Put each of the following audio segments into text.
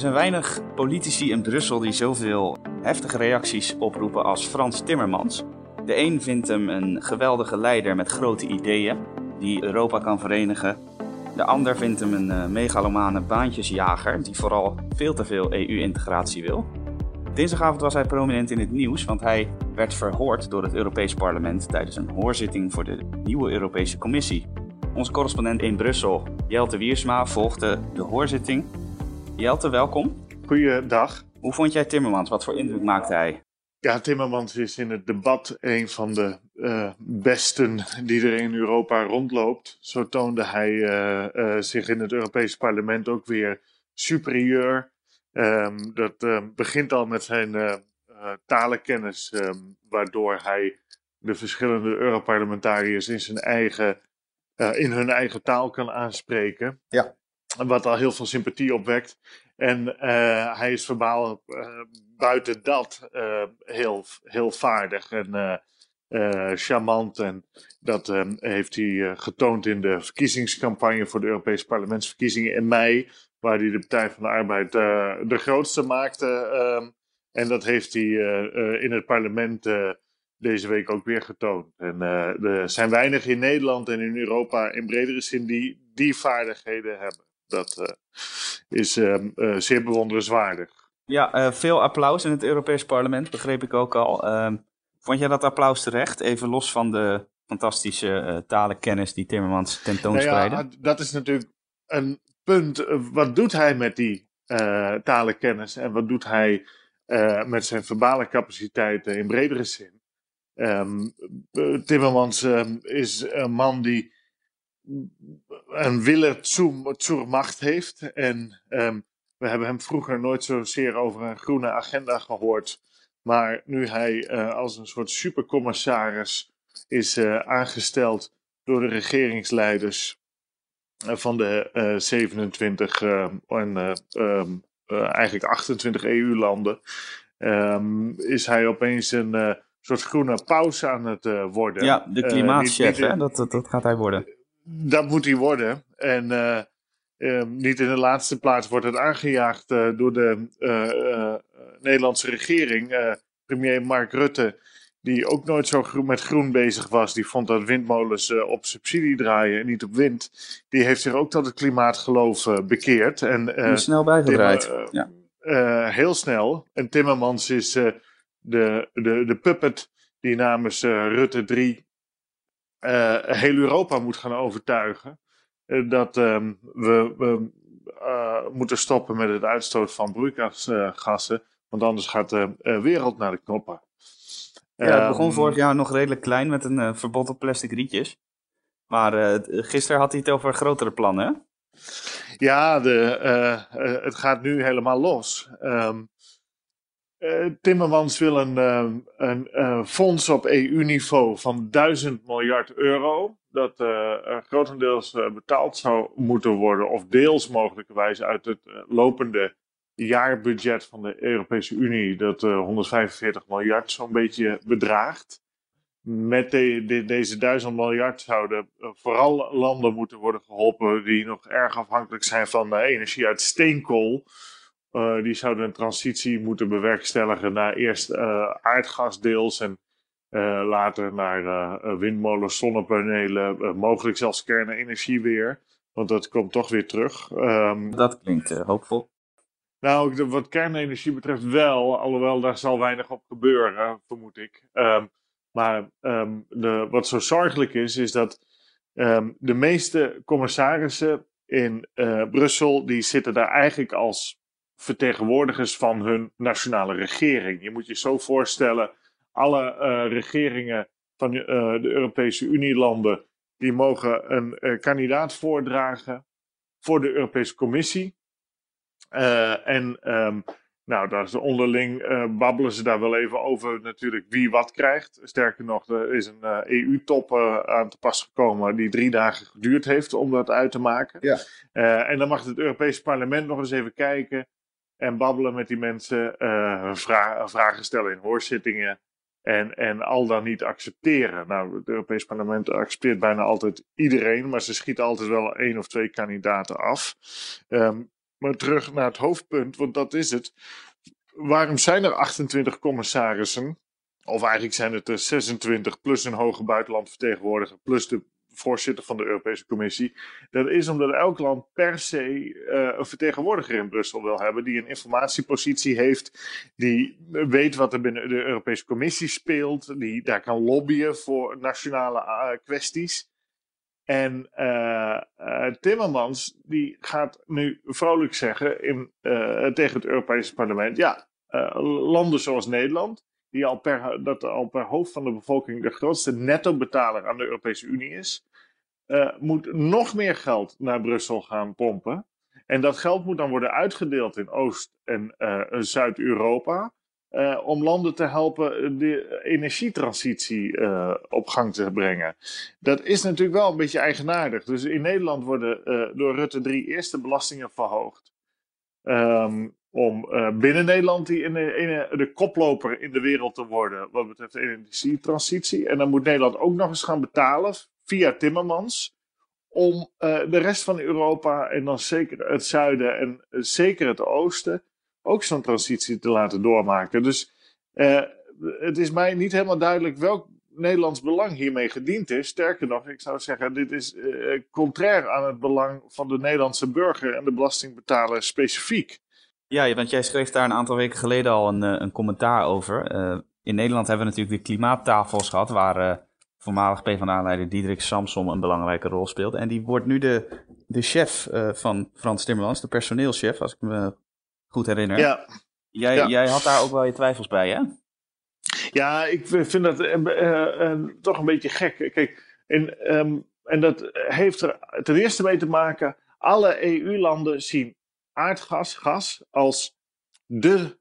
Er zijn weinig politici in Brussel die zoveel heftige reacties oproepen als Frans Timmermans. De een vindt hem een geweldige leider met grote ideeën die Europa kan verenigen. De ander vindt hem een uh, megalomane baantjesjager die vooral veel te veel EU-integratie wil. Dinsdagavond was hij prominent in het nieuws, want hij werd verhoord door het Europees Parlement tijdens een hoorzitting voor de nieuwe Europese Commissie. Onze correspondent in Brussel, Jelte Wiersma, volgde de hoorzitting. Jelte, welkom. Goeiedag. Hoe vond jij Timmermans? Wat voor indruk maakte hij? Ja, Timmermans is in het debat een van de uh, besten die er in Europa rondloopt. Zo toonde hij uh, uh, zich in het Europese parlement ook weer superieur. Um, dat um, begint al met zijn talenkennis, um, waardoor hij de verschillende Europarlementariërs in, zijn eigen, in hun eigen taal kan aanspreken. Ja. Wat al heel veel sympathie opwekt. En uh, hij is verbaal uh, buiten dat uh, heel, heel vaardig en charmant. En dat heeft hij getoond in de verkiezingscampagne voor de Europese parlementsverkiezingen in mei. Waar hij de Partij van de Arbeid de grootste maakte. Ehm, en dat heeft hij in het parlement deze week ook weer getoond. En er zijn weinig in Nederland en in Europa in bredere zin die die vaardigheden hebben. Dat uh, is uh, uh, zeer bewonderenswaardig. Ja, veel applaus in het Europees Parlement, begreep ik ook al. Ehm, vond jij dat applaus terecht? Even los van de fantastische talenkennis die Timmermans tentoonspreidde. Nou ja, dat is natuurlijk een punt. Wat doet hij met die talenkennis en wat doet hij met zijn verbale capaciteiten in bredere zin? Um, Timmermans um, is een man die een wille zur macht heeft. En um, we hebben hem vroeger nooit zozeer over een groene agenda gehoord. Maar nu hij uh, als een soort supercommissaris is uh, aangesteld door de regeringsleiders uh, van de 27 en um, eigenlijk 28 EU-landen, um, is hij opeens een soort groene pauze aan het worden. Ja, de klimaatchef, hè? Dat, dat, dat gaat hij worden dat moet hij worden. En uh, uh, niet in de laatste plaats wordt het aangejaagd uh, door de Nederlandse regering. premier Mark Rutte, die ook nooit zo groen, met groen bezig was, die vond dat windmolens op subsidie draaien en niet op wind. Die heeft zich ook tot het klimaatgeloof bekeerd. En, snel bijgedraaid. ja. heel snel. En Timmermans is de, de, de puppet die namens Rutte 3 uh, heel Europa moet gaan overtuigen uh, dat um, we, we uh, moeten stoppen met het uitstoot van broeikasgassen, want anders gaat de wereld naar de knoppen. Ja, het begon um, vorig jaar nog redelijk klein met een verbod op plastic rietjes. Maar gisteren had hij het over grotere plannen? Ja, de, het gaat nu helemaal los. Um, uh, Timmermans wil een, uh, een uh, fonds op EU-niveau van 1000 miljard euro. Dat grotendeels betaald zou moeten worden, of deels mogelijkerwijs uit het lopende jaarbudget van de Europese Unie, dat 145 miljard zo'n beetje bedraagt. Met de, de, deze 1000 miljard zouden vooral landen moeten worden geholpen die nog erg afhankelijk zijn van energie uit steenkool. Uh, die zouden een transitie moeten bewerkstelligen naar eerst uh, aardgasdeels en uh, later naar windmolens, zonnepanelen, mogelijk zelfs kernenergie weer. Want dat komt toch weer terug. Um, dat klinkt hoopvol. Nou, wat kernenergie betreft wel, alhoewel daar zal weinig op gebeuren, vermoed ik. Um, maar um, de, wat zo zorgelijk is, is dat de meeste commissarissen in Brussel, die zitten daar eigenlijk als vertegenwoordigers van hun nationale regering. Je moet je zo voorstellen, alle uh, regeringen van uh, de Europese Unielanden, die mogen een uh, kandidaat voordragen voor de Europese Commissie. en um, nou, daar is onderling babbelen ze daar wel even over natuurlijk wie wat krijgt. Sterker nog, er is een EU-top aan te pas gekomen die drie dagen geduurd heeft om dat uit te maken. Ja. en dan mag het Europese parlement nog eens even kijken en babbelen met die mensen, vra vragen stellen in hoorzittingen en, en al dan niet accepteren. Nou, het Europees Parlement accepteert bijna altijd iedereen, maar ze schieten altijd wel één of twee kandidaten af. Um, maar terug naar het hoofdpunt, want dat is het. Waarom zijn er 28 commissarissen? Of eigenlijk zijn het er 26 plus een hoge buitenlandvertegenwoordiger plus de voorzitter van de Europese Commissie. Dat is omdat elk land per se uh, een vertegenwoordiger in Brussel wil hebben. Die een informatiepositie heeft. Die weet wat er binnen de Europese Commissie speelt. Die daar kan lobbyen voor nationale uh, kwesties. En uh, Timmermans die gaat nu vrolijk zeggen in, tegen het Europese parlement. Ja, landen zoals Nederland die al per, dat al per hoofd van de bevolking de grootste netto-betaler aan de Europese Unie is, uh, moet nog meer geld naar Brussel gaan pompen. En dat geld moet dan worden uitgedeeld in Oost- en uh, Zuid-Europa. Uh, om landen te helpen de energietransitie op gang te brengen. Dat is natuurlijk wel een beetje eigenaardig. Dus in Nederland worden door Rutte drie eerste belastingen verhoogd. Um, om uh, binnen Nederland die in de, de, koploper in de wereld te worden wat betreft de energietransitie. En dan moet Nederland ook nog eens gaan betalen via Timmermans om uh, de rest van Europa en dan zeker het zuiden en uh, zeker het oosten ook zo'n transitie te laten doormaken. Dus het is mij niet helemaal duidelijk welk Nederlands belang hiermee gediend is. Sterker nog, ik zou zeggen, dit is contrair aan het belang van de Nederlandse burger en de belastingbetaler specifiek. Ja, want jij schreef daar een aantal weken geleden al een, eh, een commentaar over. Uh, in Nederland hebben we natuurlijk de klimaattafels gehad, waar uh, voormalig PvdA-leider Diederik Samsom een belangrijke rol speelt. En die wordt nu de, de chef uh, van Frans Timmermans, de personeelschef, als ik me goed herinner. Ja. Jij, ja. jij had daar ook wel je twijfels bij, hè? Ja, ik vind dat toch een beetje gek. Kijk, en, um, en dat heeft er ten eerste mee te maken, alle EU-landen zien aardgas, gas, als de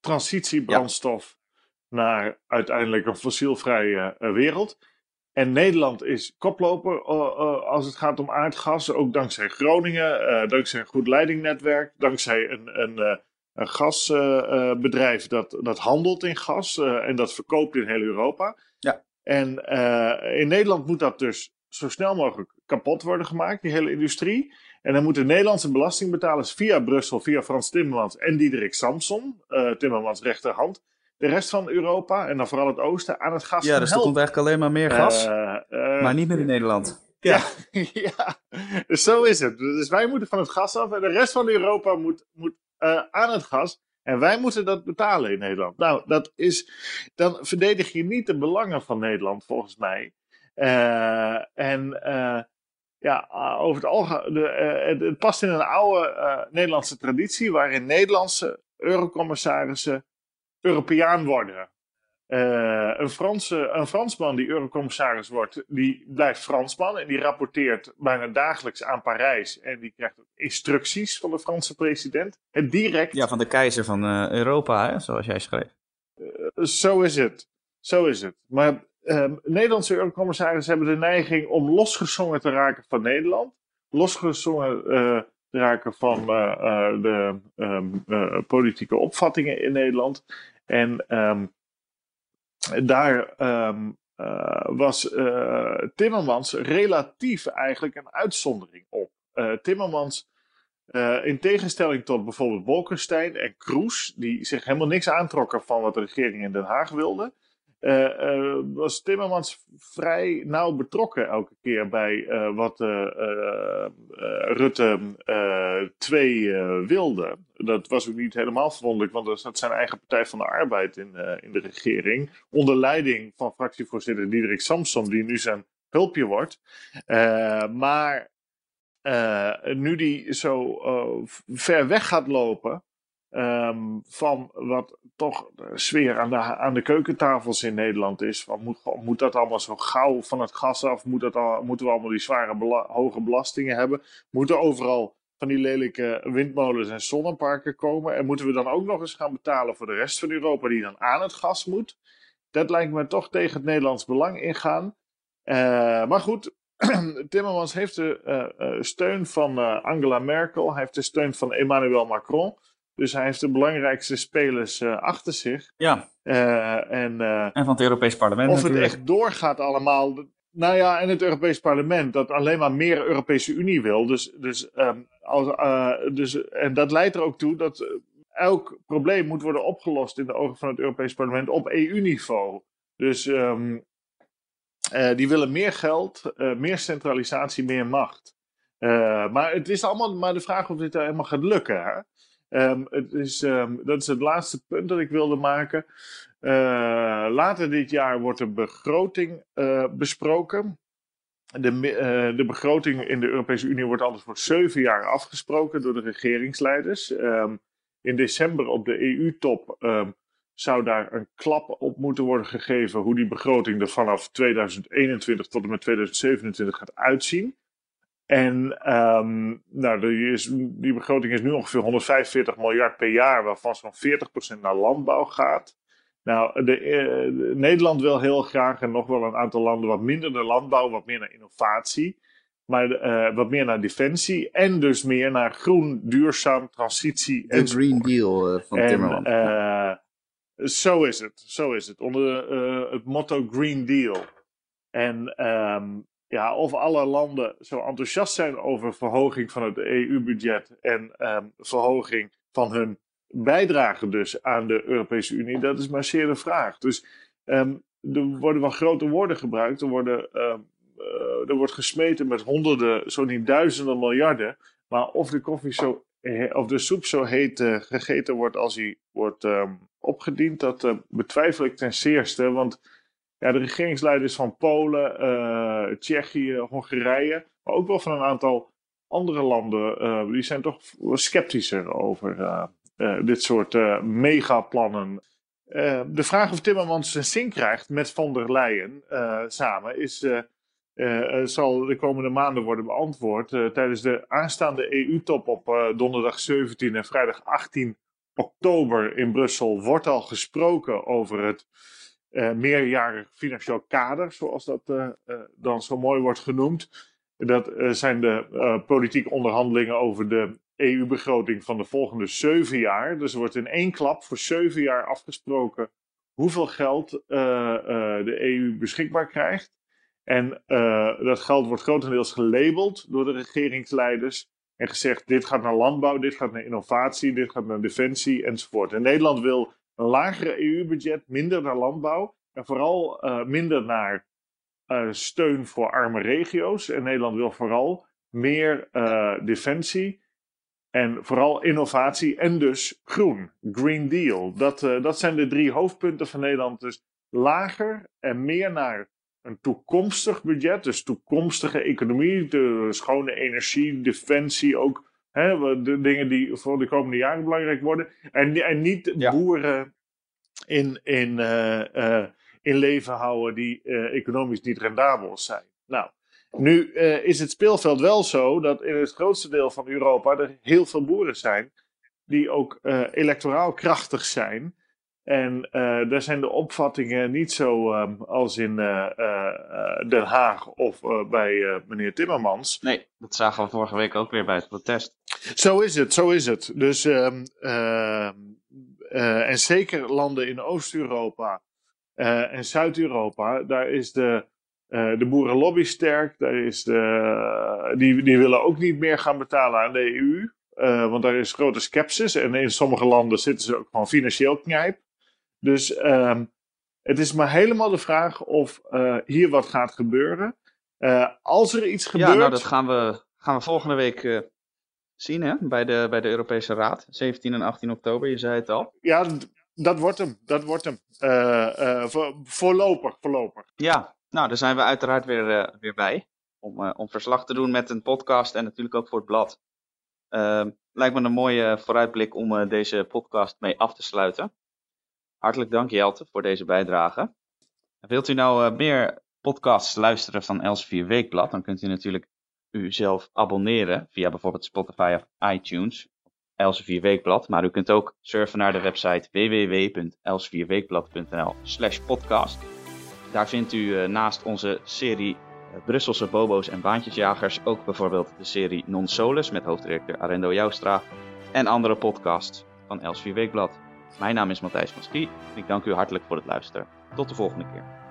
transitiebrandstof naar uiteindelijk een fossielvrije uh, wereld. En Nederland is koploper uh, uh, als het gaat om aardgas, ook dankzij Groningen, dankzij een goed leidingnetwerk, dankzij een, een, een gasbedrijf dat, dat handelt in gas en dat verkoopt in heel Europa. Ja. En in Nederland moet dat dus zo snel mogelijk kapot worden gemaakt, die hele industrie. En dan moeten Nederlandse belastingbetalers via Brussel, via Frans Timmermans en Diederik Samson, uh, Timmermans rechterhand, de rest van Europa en dan vooral het oosten aan het gas Ja, dus er komt eigenlijk alleen maar meer gas, uh, uh, maar niet meer in Nederland. Ja, ja, ja. Dus zo is het. Dus wij moeten van het gas af en de rest van Europa moet, moet aan het gas. En wij moeten dat betalen in Nederland. Nou, dat is, dan verdedig je niet de belangen van Nederland, volgens mij. en ja, over het algemeen, uh, het, past in een oude uh, Nederlandse traditie waarin Nederlandse eurocommissarissen Europeaan worden. Uh, een, Franse, een Fransman die eurocommissaris wordt, die blijft Fransman en die rapporteert bijna dagelijks aan Parijs. En die krijgt instructies van de Franse president. En direct. Ja, van de keizer van Europa, hè, zoals jij schreef. Zo is het. Zo is het. Maar Um, Nederlandse eurocommissaris hebben de neiging om losgezongen te raken van Nederland. Losgezongen uh, te raken van uh, uh, de um, politieke opvattingen in Nederland. En um, daar was Timmermans relatief eigenlijk een uitzondering op. Timmermans, in tegenstelling tot bijvoorbeeld Bolkestein en Kroes, die zich helemaal niks aantrokken van wat de regering in Den Haag wilde. Uh, uh, was Timmermans vrij nauw betrokken elke keer bij uh, wat Rutte 2 wilde. Dat was ook niet helemaal verwonderlijk, want er zat zijn eigen Partij van de Arbeid in, in de regering. Onder leiding van fractievoorzitter Diederik Samson, die nu zijn hulpje wordt. maar nu die zo ver weg gaat lopen. Um, van wat toch sfeer aan de, aan de keukentafels in Nederland is. Van moet, moet dat allemaal zo gauw van het gas af? Moet dat moeten we allemaal die zware hoge belastingen hebben? Moeten overal van die lelijke windmolens en zonneparken komen? En moeten we dan ook nog eens gaan betalen voor de rest van Europa die dan aan het gas moet? Dat lijkt me toch tegen het Nederlands belang ingaan. Uh, maar goed, Timmermans heeft de uh, uh, steun van Angela Merkel. Hij heeft de steun van Emmanuel Macron. Dus hij heeft de belangrijkste spelers uh, achter zich. Ja. Uh, en, uh, en van het Europees Parlement Of natuurlijk. het echt doorgaat allemaal. Nou ja, en het Europees Parlement dat alleen maar meer Europese Unie wil. Dus, dus um, als, dus, en dat leidt er ook toe dat elk probleem moet worden opgelost in de ogen van het Europees Parlement op EU-niveau. Dus ehm, die willen meer geld, meer centralisatie, meer macht. maar het is allemaal maar de vraag of dit helemaal gaat lukken. Hè? Um, het is, um, dat is het laatste punt dat ik wilde maken. Uh, later dit jaar wordt de begroting uh, besproken. De, uh, de, begroting in de Europese Unie wordt altijd voor zeven jaar afgesproken door de regeringsleiders. Um, in december op de EU-top zou daar een klap op moeten worden gegeven hoe die begroting er vanaf 2021 tot en met 2027 gaat uitzien. En um, nou, die, is, die begroting is nu ongeveer 145 miljard per jaar, waarvan zo'n 40% naar landbouw gaat. Nou, de, uh, Nederland wil heel graag, en nog wel een aantal landen, wat minder naar landbouw, wat meer naar innovatie. Maar uh, wat meer naar defensie en dus meer naar groen, duurzaam, transitie. De Green Deal uh, van en, Timmermans. Zo is het, zo is het. Onder het motto Green Deal. En um, ja, of alle landen zo enthousiast zijn over verhoging van het EU-budget en um, verhoging van hun bijdrage dus aan de Europese Unie, dat is maar zeer de vraag. Dus um, er worden wel grote woorden gebruikt, er, worden, um, uh, er wordt gesmeten met honderden, zo niet duizenden miljarden, maar of de koffie zo, of de soep zo heet uh, gegeten wordt als hij wordt opgediend, dat uh, betwijfel ik ten zeerste, want ja, de regeringsleiders van Polen, uh, Tsjechië, Hongarije, maar ook wel van een aantal andere landen, uh, die zijn toch sceptischer over uh, dit soort megaplannen. de vraag of Timmermans een zin krijgt met van der Leyen samen is, zal de komende maanden worden beantwoord. tijdens de aanstaande EU-top op donderdag 17 en vrijdag 18 oktober in Brussel wordt al gesproken over het meerjarig financieel kader, zoals dat uh, uh, dan zo mooi wordt genoemd. Dat zijn de politieke onderhandelingen over de EU-begroting van de volgende zeven jaar. Dus er wordt in één klap voor zeven jaar afgesproken hoeveel geld de EU beschikbaar krijgt. En dat geld wordt grotendeels gelabeld door de regeringsleiders. En gezegd: dit gaat naar landbouw, dit gaat naar innovatie, dit gaat naar defensie enzovoort. En Nederland wil een lagere EU-budget, minder naar landbouw en vooral uh, minder naar uh, steun voor arme regio's. En Nederland wil vooral meer uh, defensie en vooral innovatie en dus groen, Green Deal. Dat, dat zijn de drie hoofdpunten van Nederland. Dus lager en meer naar een toekomstig budget, dus toekomstige economie, de schone energie, defensie ook Hè, de dingen die voor de komende jaren belangrijk worden. En, en niet boeren in, in, uh, uh, in leven houden die uh, economisch niet rendabel zijn. Nou, nu is het speelveld wel zo dat in het grootste deel van Europa er heel veel boeren zijn die ook electoraal krachtig zijn. En uh, daar zijn de opvattingen niet zo um, als in uh, uh, Den Haag of bij meneer Timmermans. Nee, dat zagen we vorige week ook weer bij het protest. Zo is het, zo is het. Dus, um, en zeker landen in Oost-Europa en Zuid-Europa, daar is de, de boerenlobby sterk. Daar is de, die, die willen ook niet meer gaan betalen aan de EU. want daar is grote sceptisch. En in sommige landen zitten ze ook gewoon financieel knijp. Dus um, het is maar helemaal de vraag of uh, hier wat gaat gebeuren. Uh, als er iets gebeurt. Ja, nou, dat gaan we, gaan we volgende week uh, zien hè? Bij, de, bij de Europese Raad. 17 en 18 oktober, je zei het al. Ja, dat wordt hem. Dat wordt hem. Voor, voorlopig, voorlopig. Ja, nou, daar zijn we uiteraard weer, weer bij. Om, om verslag te doen met een podcast en natuurlijk ook voor het blad. Ehm, lijkt me een mooie vooruitblik om deze podcast mee af te sluiten. Hartelijk dank Jelte voor deze bijdrage. Wilt u nou uh, meer podcasts luisteren van Elsevier Weekblad, dan kunt u natuurlijk uzelf abonneren via bijvoorbeeld Spotify of iTunes, Elsevier Weekblad. Maar u kunt ook surfen naar de website www.elsevierweekblad.nl slash podcast. Daar vindt u uh, naast onze serie uh, Brusselse bobo's en baantjesjagers ook bijvoorbeeld de serie Non Solus met hoofdredacteur Arendo Joustra en andere podcasts van Elsevier Weekblad. Mijn naam is Matthijs van en ik dank u hartelijk voor het luisteren. Tot de volgende keer.